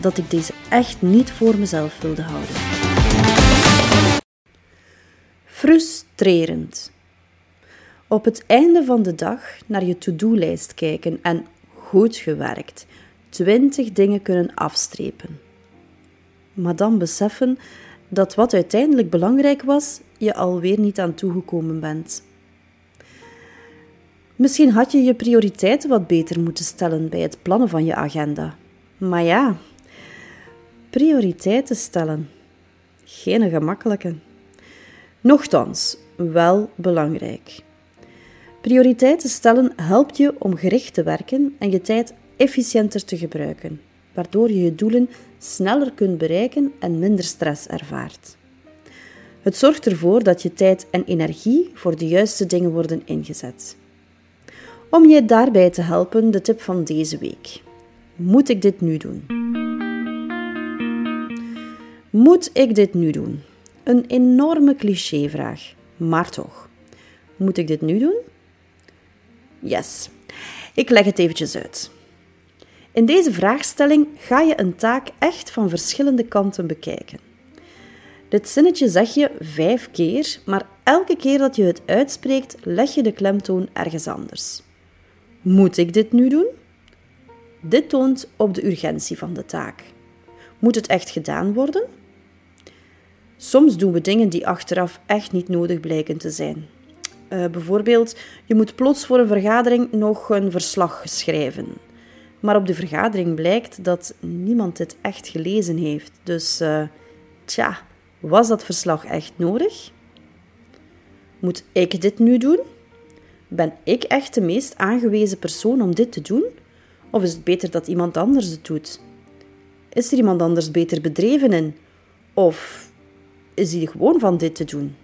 dat ik deze echt niet voor mezelf wilde houden. Frustrerend. Op het einde van de dag naar je to-do-lijst kijken en goed gewerkt, 20 dingen kunnen afstrepen. Maar dan beseffen dat wat uiteindelijk belangrijk was, je alweer niet aan toegekomen bent. Misschien had je je prioriteiten wat beter moeten stellen bij het plannen van je agenda. Maar ja, prioriteiten stellen. Geen gemakkelijke. Nochtans, wel belangrijk. Prioriteiten stellen helpt je om gericht te werken en je tijd efficiënter te gebruiken, waardoor je je doelen sneller kunt bereiken en minder stress ervaart. Het zorgt ervoor dat je tijd en energie voor de juiste dingen worden ingezet. Om je daarbij te helpen, de tip van deze week. Moet ik dit nu doen? Moet ik dit nu doen? Een enorme clichévraag, maar toch. Moet ik dit nu doen? Yes, ik leg het eventjes uit. In deze vraagstelling ga je een taak echt van verschillende kanten bekijken. Dit zinnetje zeg je vijf keer, maar elke keer dat je het uitspreekt, leg je de klemtoon ergens anders. Moet ik dit nu doen? Dit toont op de urgentie van de taak. Moet het echt gedaan worden? Soms doen we dingen die achteraf echt niet nodig blijken te zijn. Uh, bijvoorbeeld, je moet plots voor een vergadering nog een verslag schrijven. Maar op de vergadering blijkt dat niemand dit echt gelezen heeft. Dus, uh, tja, was dat verslag echt nodig? Moet ik dit nu doen? Ben ik echt de meest aangewezen persoon om dit te doen? Of is het beter dat iemand anders het doet? Is er iemand anders beter bedreven in? Of is hij gewoon van dit te doen?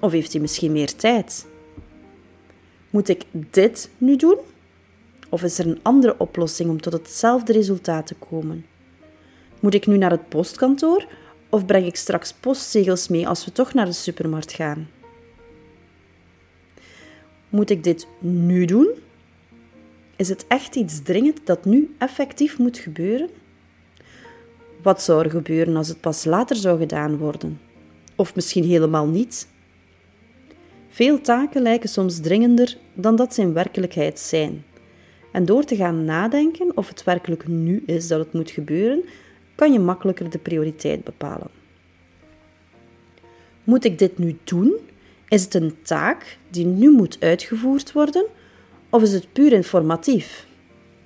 Of heeft hij misschien meer tijd? Moet ik dit nu doen? Of is er een andere oplossing om tot hetzelfde resultaat te komen? Moet ik nu naar het postkantoor of breng ik straks postzegels mee als we toch naar de supermarkt gaan? Moet ik dit nu doen? Is het echt iets dringend dat nu effectief moet gebeuren? Wat zou er gebeuren als het pas later zou gedaan worden? Of misschien helemaal niet? Veel taken lijken soms dringender dan dat ze in werkelijkheid zijn. En door te gaan nadenken of het werkelijk nu is dat het moet gebeuren, kan je makkelijker de prioriteit bepalen. Moet ik dit nu doen? Is het een taak die nu moet uitgevoerd worden? Of is het puur informatief?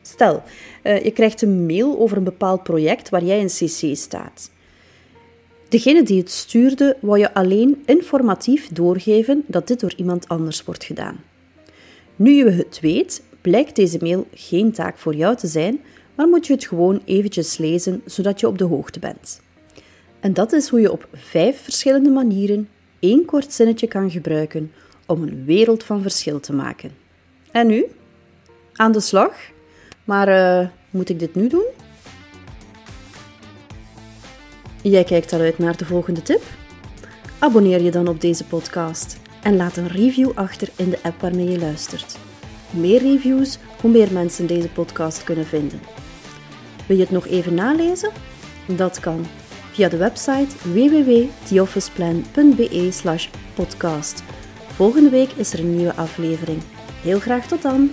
Stel, eh, je krijgt een mail over een bepaald project waar jij in CC staat. Degene die het stuurde, wou je alleen informatief doorgeven dat dit door iemand anders wordt gedaan. Nu je het weet, blijkt deze mail geen taak voor jou te zijn, maar moet je het gewoon eventjes lezen zodat je op de hoogte bent. En dat is hoe je op vijf verschillende manieren één kort zinnetje kan gebruiken om een wereld van verschil te maken. En nu? Aan de slag? Maar uh, moet ik dit nu doen? Jij kijkt al uit naar de volgende tip? Abonneer je dan op deze podcast en laat een review achter in de app waarmee je luistert. Hoe meer reviews, hoe meer mensen deze podcast kunnen vinden. Wil je het nog even nalezen? Dat kan via de website www.theofficeplan.be/podcast. Volgende week is er een nieuwe aflevering. Heel graag tot dan!